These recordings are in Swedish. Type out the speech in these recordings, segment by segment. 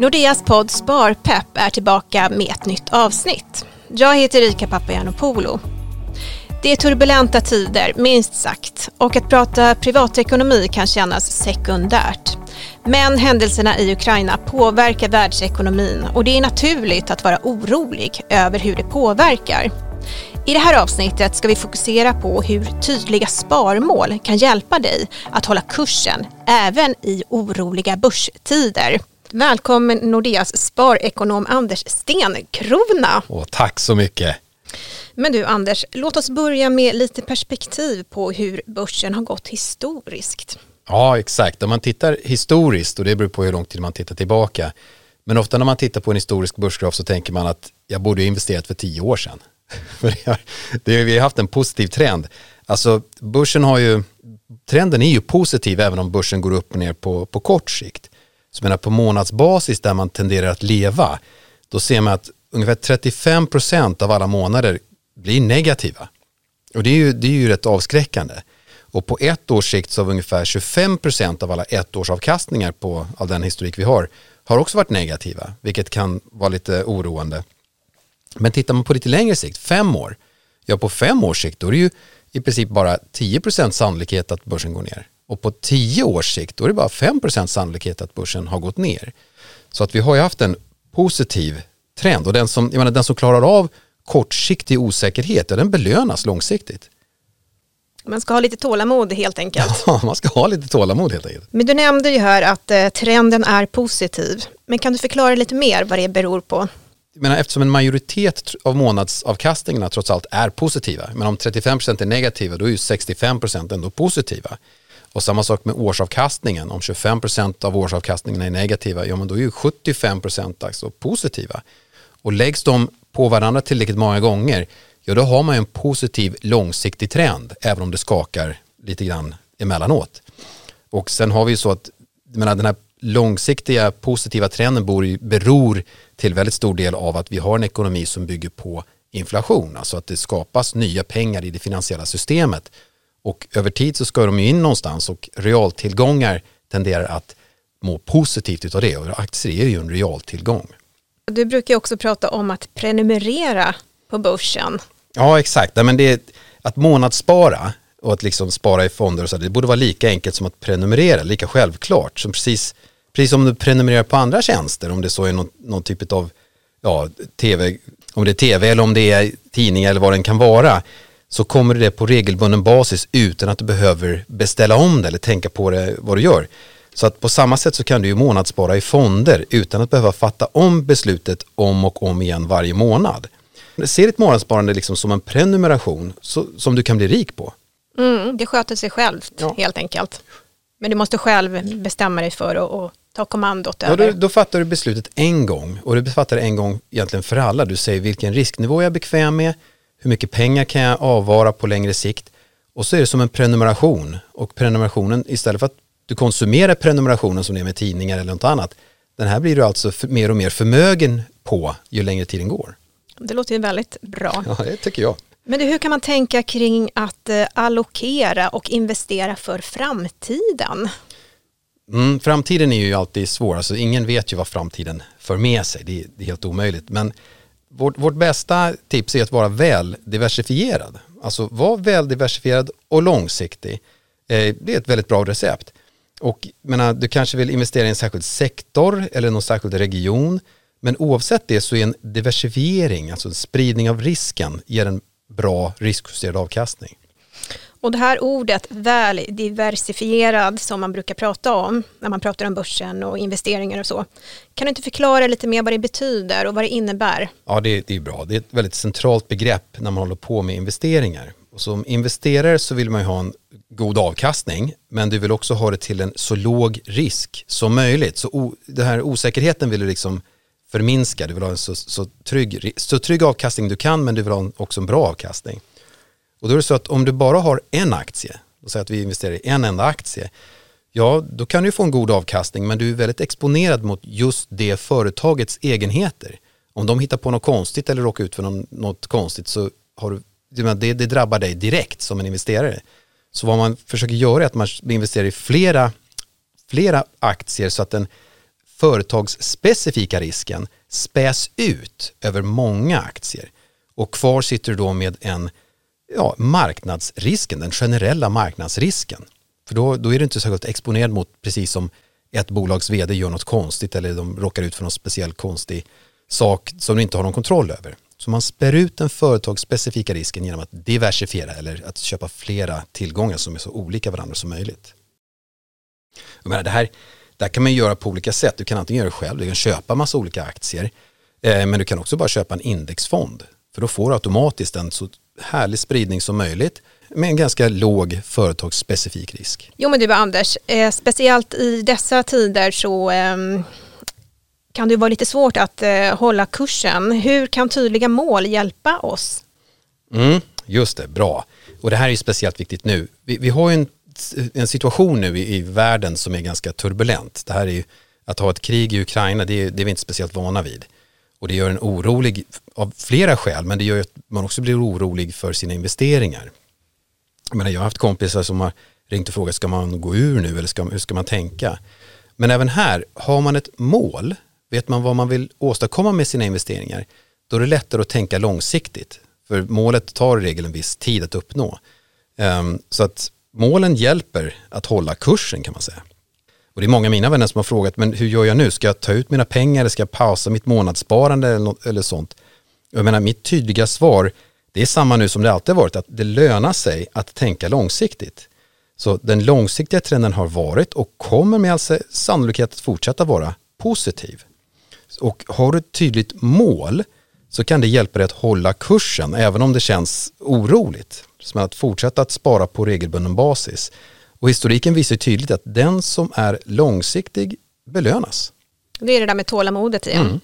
Nordeas podd Sparpepp är tillbaka med ett nytt avsnitt. Jag heter Erika Papagiannopoulou. Det är turbulenta tider, minst sagt, och att prata privatekonomi kan kännas sekundärt. Men händelserna i Ukraina påverkar världsekonomin och det är naturligt att vara orolig över hur det påverkar. I det här avsnittet ska vi fokusera på hur tydliga sparmål kan hjälpa dig att hålla kursen även i oroliga börstider. Välkommen Nordeas sparekonom Anders Stenkrona. Åh, tack så mycket. Men du Anders, låt oss börja med lite perspektiv på hur börsen har gått historiskt. Ja, exakt. Om man tittar historiskt, och det beror på hur lång tid man tittar tillbaka, men ofta när man tittar på en historisk börsgraf så tänker man att jag borde ha investerat för tio år sedan. För det har, det, vi har haft en positiv trend. Alltså börsen har ju, trenden är ju positiv även om börsen går upp och ner på, på kort sikt. Så menar, på månadsbasis där man tenderar att leva, då ser man att ungefär 35% av alla månader blir negativa. Och det är ju, det är ju rätt avskräckande. Och på ett års sikt så har ungefär 25% av alla ettårsavkastningar på all den historik vi har har också varit negativa, vilket kan vara lite oroande. Men tittar man på lite längre sikt, fem år, ja på fem års sikt då är det ju i princip bara 10% sannolikhet att börsen går ner. Och på tio års sikt då är det bara 5% sannolikhet att börsen har gått ner. Så att vi har ju haft en positiv trend och den som, jag menar, den som klarar av kortsiktig osäkerhet, ja, den belönas långsiktigt. Man ska ha lite tålamod helt enkelt. Ja, man ska ha lite tålamod helt enkelt. Men du nämnde ju här att eh, trenden är positiv. Men kan du förklara lite mer vad det beror på? Jag menar, eftersom en majoritet av månadsavkastningarna trots allt är positiva, men om 35% är negativa då är ju 65% ändå positiva. Och samma sak med årsavkastningen, om 25% av årsavkastningen är negativa, ja men då är ju 75% alltså positiva. Och läggs de på varandra tillräckligt många gånger, ja då har man ju en positiv långsiktig trend, även om det skakar lite grann emellanåt. Och sen har vi ju så att menar, den här långsiktiga positiva trenden beror till väldigt stor del av att vi har en ekonomi som bygger på inflation, alltså att det skapas nya pengar i det finansiella systemet och över tid så ska de ju in någonstans och realtillgångar tenderar att må positivt av det och aktier är ju en realtillgång. Du brukar också prata om att prenumerera på börsen. Ja exakt, men det att månadsspara och att liksom spara i fonder och så, det borde vara lika enkelt som att prenumerera, lika självklart. Som precis, precis som du prenumererar på andra tjänster, om det så är någon, någon typ av ja, tv, om det är tv eller om det är tidning eller vad den kan vara, så kommer det på regelbunden basis utan att du behöver beställa om det eller tänka på det, vad du gör. Så att på samma sätt så kan du ju månadsspara i fonder utan att behöva fatta om beslutet om och om igen varje månad. Se ditt månadssparande liksom som en prenumeration så, som du kan bli rik på. Mm, det sköter sig självt ja. helt enkelt. Men du måste själv bestämma dig för att ta kommandot ja, över. Då, då fattar du beslutet en gång och du fattar det en gång egentligen för alla. Du säger vilken risknivå jag är bekväm med, hur mycket pengar kan jag avvara på längre sikt och så är det som en prenumeration och prenumerationen istället för att du konsumerar prenumerationen som det är med tidningar eller något annat den här blir du alltså mer och mer förmögen på ju längre tiden går. Det låter ju väldigt bra. Ja, det tycker jag. Men du, hur kan man tänka kring att eh, allokera och investera för framtiden? Mm, framtiden är ju alltid svår, alltså ingen vet ju vad framtiden för med sig, det är, det är helt omöjligt. Men vårt, vårt bästa tips är att vara väl diversifierad. Alltså var väl diversifierad och långsiktig. Eh, det är ett väldigt bra recept. Och menar, du kanske vill investera i en särskild sektor eller någon särskild region. Men oavsett det så är en diversifiering, alltså en spridning av risken, ger en bra riskjusterad avkastning. Och det här ordet väl diversifierad som man brukar prata om när man pratar om börsen och investeringar och så. Kan du inte förklara lite mer vad det betyder och vad det innebär? Ja, det, det är bra. Det är ett väldigt centralt begrepp när man håller på med investeringar. Och som investerare så vill man ju ha en god avkastning men du vill också ha det till en så låg risk som möjligt. Så o, den här osäkerheten vill du liksom förminska. Du vill ha en så, så, trygg, så trygg avkastning du kan men du vill ha också en bra avkastning. Och då är det så att om du bara har en aktie, och säger att vi investerar i en enda aktie, ja då kan du få en god avkastning men du är väldigt exponerad mot just det företagets egenheter. Om de hittar på något konstigt eller råkar ut för något konstigt så har du, det, det drabbar dig direkt som en investerare. Så vad man försöker göra är att man investerar i flera, flera aktier så att den företagsspecifika risken späs ut över många aktier och kvar sitter du då med en ja, marknadsrisken, den generella marknadsrisken. För då, då är du inte särskilt exponerad mot precis som ett bolags vd gör något konstigt eller de råkar ut för någon speciell konstig sak som du inte har någon kontroll över. Så man spär ut den företagsspecifika risken genom att diversifiera eller att köpa flera tillgångar som är så olika varandra som möjligt. Jag menar, det, här, det här kan man göra på olika sätt. Du kan antingen göra det själv, du kan köpa massa olika aktier, eh, men du kan också bara köpa en indexfond. För då får du automatiskt en så härlig spridning som möjligt med en ganska låg företagsspecifik risk. Jo men du Anders, eh, speciellt i dessa tider så eh, kan det vara lite svårt att eh, hålla kursen. Hur kan tydliga mål hjälpa oss? Mm, just det, bra. Och det här är speciellt viktigt nu. Vi, vi har en, en situation nu i, i, världen som är ganska turbulent. Det här är ju, att ha ett krig i Ukraina, det, det är vi inte speciellt vana vid. Och det gör en orolig av flera skäl, men det gör att man också blir orolig för sina investeringar. Jag, menar, jag har haft kompisar som har ringt och frågat, ska man gå ur nu eller ska, hur ska man tänka? Men även här, har man ett mål, vet man vad man vill åstadkomma med sina investeringar, då är det lättare att tänka långsiktigt. För målet tar i regel en viss tid att uppnå. Um, så att målen hjälper att hålla kursen kan man säga. Och det är många av mina vänner som har frågat, men hur gör jag nu? Ska jag ta ut mina pengar eller ska jag pausa mitt månadssparande eller, något, eller sånt? Jag menar, mitt tydliga svar, det är samma nu som det alltid har varit, att det lönar sig att tänka långsiktigt. Så den långsiktiga trenden har varit och kommer med all sannolikhet att fortsätta vara positiv. Och har du ett tydligt mål så kan det hjälpa dig att hålla kursen även om det känns oroligt. Som att fortsätta att spara på regelbunden basis. Och historiken visar tydligt att den som är långsiktig belönas. Det är det där med tålamodet igen. Mm.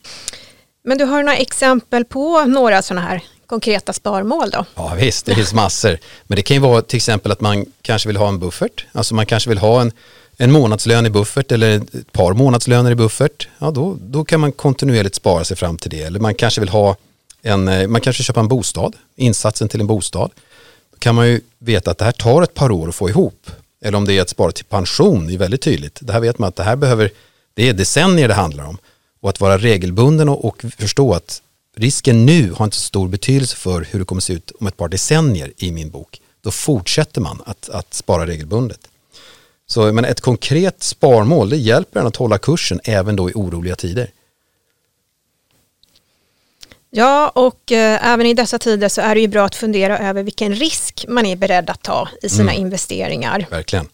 Men du har några exempel på några sådana här konkreta sparmål då? Ja visst, det finns massor. Men det kan ju vara till exempel att man kanske vill ha en buffert. Alltså man kanske vill ha en, en månadslön i buffert eller ett par månadslöner i buffert. Ja, då, då kan man kontinuerligt spara sig fram till det. Eller man kanske vill ha en, eh, man kanske köper en bostad, insatsen till en bostad. Då kan man ju veta att det här tar ett par år att få ihop. Eller om det är att spara till pension, det är väldigt tydligt. Det här vet man att det här behöver, det är decennier det handlar om. Och att vara regelbunden och, och förstå att risken nu har inte så stor betydelse för hur det kommer se ut om ett par decennier i min bok. Då fortsätter man att, att spara regelbundet. Så men ett konkret sparmål det hjälper en att hålla kursen även då i oroliga tider. Ja, och eh, även i dessa tider så är det ju bra att fundera över vilken risk man är beredd att ta i sina mm. investeringar. Verkligen.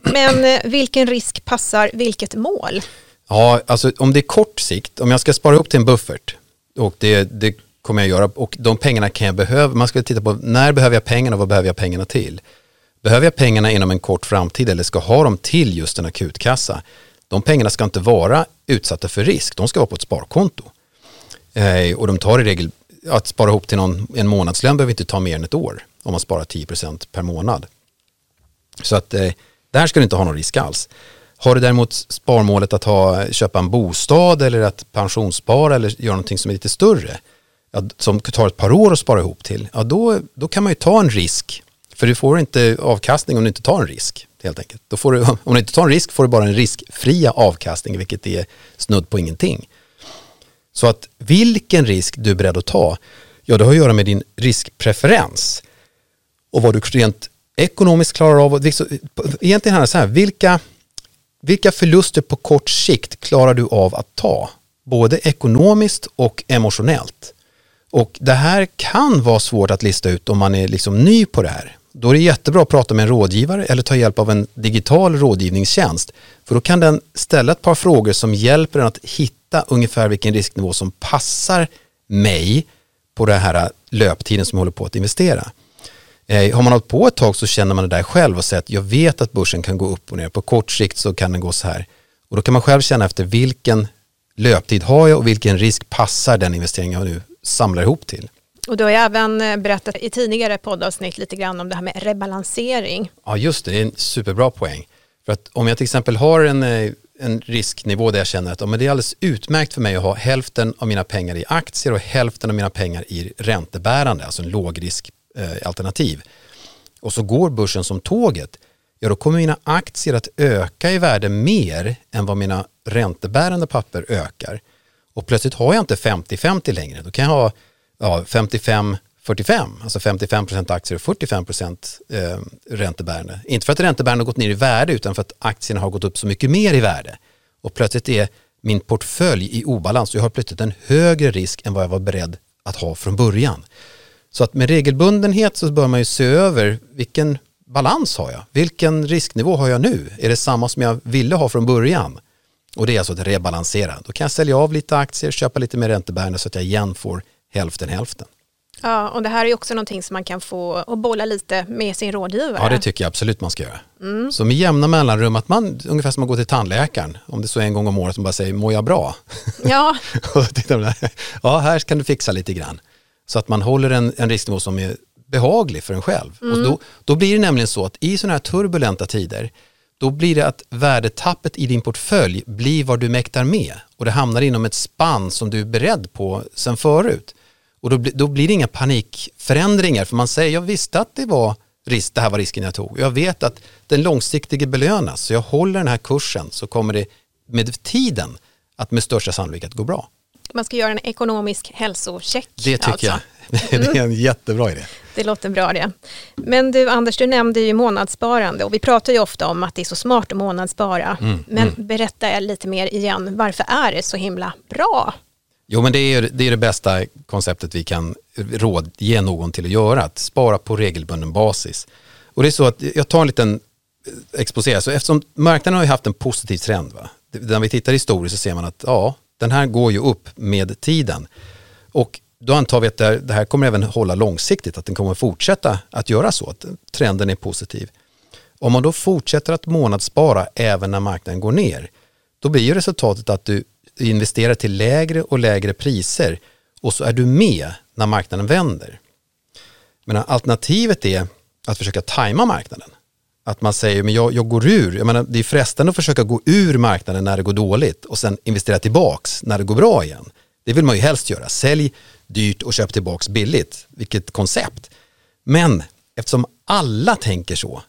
Men eh, vilken risk passar vilket mål? Ja, alltså om det är kort sikt, om jag ska spara ihop till en buffert och det, det kommer jag göra och de pengarna kan jag behöva, man ska titta på när behöver jag pengarna och vad behöver jag pengarna till? Behöver jag pengarna inom en kort framtid eller ska ha dem till just en akutkassa? De pengarna ska inte vara utsatta för risk, de ska vara på ett sparkonto. Eh, och de tar i regel, att spara ihop till någon, en månadslön behöver inte ta mer än ett år om man sparar 10% per månad. Så att eh, där ska du inte ha någon risk alls. Har du däremot sparmålet att ha, köpa en bostad eller att pensionsspara eller göra någonting som är lite större, ja, som tar ett par år att spara ihop till, ja, då, då kan man ju ta en risk. För du får inte avkastning om du inte tar en risk. Helt enkelt. Då får du, om du inte tar en risk får du bara en riskfria avkastning, vilket är snudd på ingenting. Så att vilken risk du är beredd att ta, ja det har att göra med din riskpreferens och vad du rent ekonomiskt klarar av. Egentligen handlar det så här, vilka, vilka förluster på kort sikt klarar du av att ta? Både ekonomiskt och emotionellt. Och det här kan vara svårt att lista ut om man är liksom ny på det här. Då är det jättebra att prata med en rådgivare eller ta hjälp av en digital rådgivningstjänst. För då kan den ställa ett par frågor som hjälper en att hitta ungefär vilken risknivå som passar mig på den här löptiden som jag håller på att investera. Eh, har man hållit på ett tag så känner man det där själv och säger att jag vet att börsen kan gå upp och ner. På kort sikt så kan den gå så här. Och då kan man själv känna efter vilken löptid har jag och vilken risk passar den investering jag nu samlar ihop till. Och du har ju även eh, berättat i tidigare poddavsnitt lite grann om det här med rebalansering. Ja just det, det är en superbra poäng. För att om jag till exempel har en, eh, en risknivå där jag känner att oh, men det är alldeles utmärkt för mig att ha hälften av mina pengar i aktier och hälften av mina pengar i räntebärande, alltså en lågriskalternativ. Eh, och så går börsen som tåget, ja då kommer mina aktier att öka i värde mer än vad mina räntebärande papper ökar och plötsligt har jag inte 50-50 längre, då kan jag ha ja, 55 45, alltså 55% aktier och 45 eh, räntebärande. Inte för att räntebärande har gått ner i värde utan för att aktierna har gått upp så mycket mer i värde. Och plötsligt är min portfölj i obalans och jag har plötsligt en högre risk än vad jag var beredd att ha från början. Så att med regelbundenhet så bör man ju se över vilken balans har jag? Vilken risknivå har jag nu? Är det samma som jag ville ha från början? Och det är alltså att rebalansera. Då kan jag sälja av lite aktier, köpa lite mer räntebärande så att jag igen får hälften hälften. Ja, och det här är också någonting som man kan få och bolla lite med sin rådgivare. Ja, det tycker jag absolut man ska göra. Mm. Så med jämna mellanrum, att man, ungefär som man går till tandläkaren, om det är så en gång om året, som bara säger mår jag bra? Ja. ja, här kan du fixa lite grann. Så att man håller en, en risknivå som är behaglig för en själv. Mm. Och då, då blir det nämligen så att i sådana här turbulenta tider, då blir det att värdetappet i din portfölj blir vad du mäktar med och det hamnar inom ett spann som du är beredd på sen förut. Och då, då blir det inga panikförändringar för man säger jag visste att det var risk, det här var risken jag tog. Jag vet att den långsiktiga belönas så jag håller den här kursen så kommer det med tiden att med största sannolikhet gå bra. Man ska göra en ekonomisk hälsocheck. Det tycker alltså. jag. Det är en jättebra idé. Det låter bra det. Men du Anders, du nämnde ju månadssparande och vi pratar ju ofta om att det är så smart att månadsspara. Mm, Men mm. berätta lite mer igen, varför är det så himla bra? Jo men det är, det är det bästa konceptet vi kan rådge någon till att göra, att spara på regelbunden basis. Och det är så att jag tar en liten eh, exposé, så eftersom marknaden har ju haft en positiv trend, va? när vi tittar historiskt så ser man att ja, den här går ju upp med tiden. Och då antar vi att det här kommer även hålla långsiktigt, att den kommer fortsätta att göra så, att trenden är positiv. Om man då fortsätter att månadsspara även när marknaden går ner, då blir ju resultatet att du investerar till lägre och lägre priser och så är du med när marknaden vänder. Men alternativet är att försöka tajma marknaden. Att man säger, men jag, jag går ur, jag menar, det är frestande att försöka gå ur marknaden när det går dåligt och sen investera tillbaks när det går bra igen. Det vill man ju helst göra. Sälj dyrt och köp tillbaks billigt. Vilket koncept. Men eftersom alla tänker så,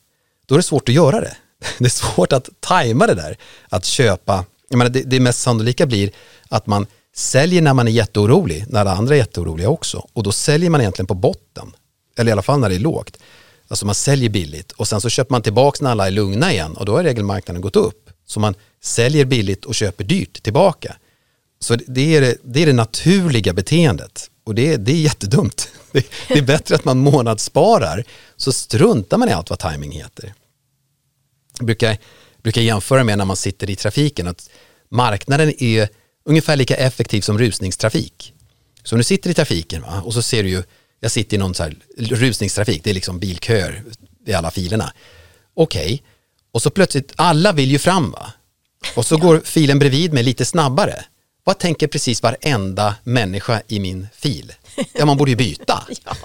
då är det svårt att göra det. Det är svårt att tajma det där. Att köpa, jag menar, det, det mest sannolika blir att man säljer när man är jätteorolig, när alla andra är jätteoroliga också. Och då säljer man egentligen på botten. Eller i alla fall när det är lågt. Alltså man säljer billigt och sen så köper man tillbaka när alla är lugna igen och då har regelmarknaden gått upp. Så man säljer billigt och köper dyrt tillbaka. Så det är det, det, är det naturliga beteendet och det, det är jättedumt. Det, det är bättre att man månadssparar så struntar man i allt vad timing heter. Jag brukar, brukar jämföra med när man sitter i trafiken att marknaden är ungefär lika effektiv som rusningstrafik. Så om du sitter i trafiken va, och så ser du ju, jag sitter i någon så här rusningstrafik, det är liksom bilköer i alla filerna. Okej, okay. och så plötsligt, alla vill ju fram va? Och så går filen bredvid mig lite snabbare. Vad tänker precis varenda människa i min fil? Ja, man borde ju byta. ja.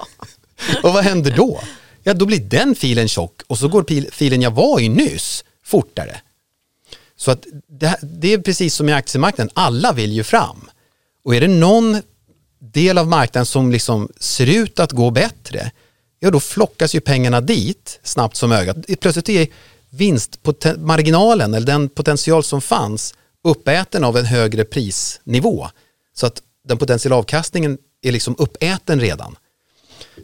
Och vad händer då? Ja, då blir den filen tjock och så går filen jag var i nyss fortare. Så att det, det är precis som i aktiemarknaden, alla vill ju fram. Och är det någon del av marknaden som liksom ser ut att gå bättre, ja då flockas ju pengarna dit snabbt som ögat. Plötsligt är vinstmarginalen eller den potential som fanns uppäten av en högre prisnivå. Så att den potentiella avkastningen är liksom uppäten redan.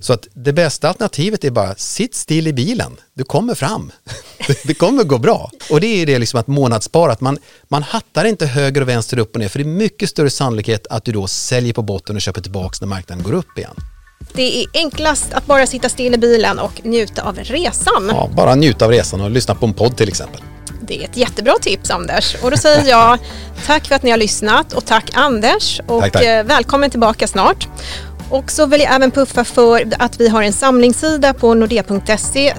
Så att det bästa alternativet är bara sitt still i bilen, du kommer fram. Det kommer gå bra. Och det är det liksom att månadsspara, att man, man hattar inte höger och vänster upp och ner för det är mycket större sannolikhet att du då säljer på botten och köper tillbaka när marknaden går upp igen. Det är enklast att bara sitta still i bilen och njuta av resan. Ja, bara njuta av resan och lyssna på en podd till exempel. Det är ett jättebra tips Anders. Och då säger jag tack för att ni har lyssnat och tack Anders och tack, tack. Eh, välkommen tillbaka snart. Och så vill jag även puffa för att vi har en samlingssida på nordea.se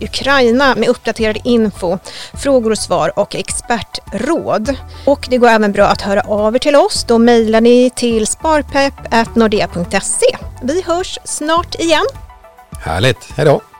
Ukraina med uppdaterad info, frågor och svar och expertråd. Och det går även bra att höra av er till oss. Då mejlar ni till sparpepp.nordea.se. Vi hörs snart igen. Härligt, hej då!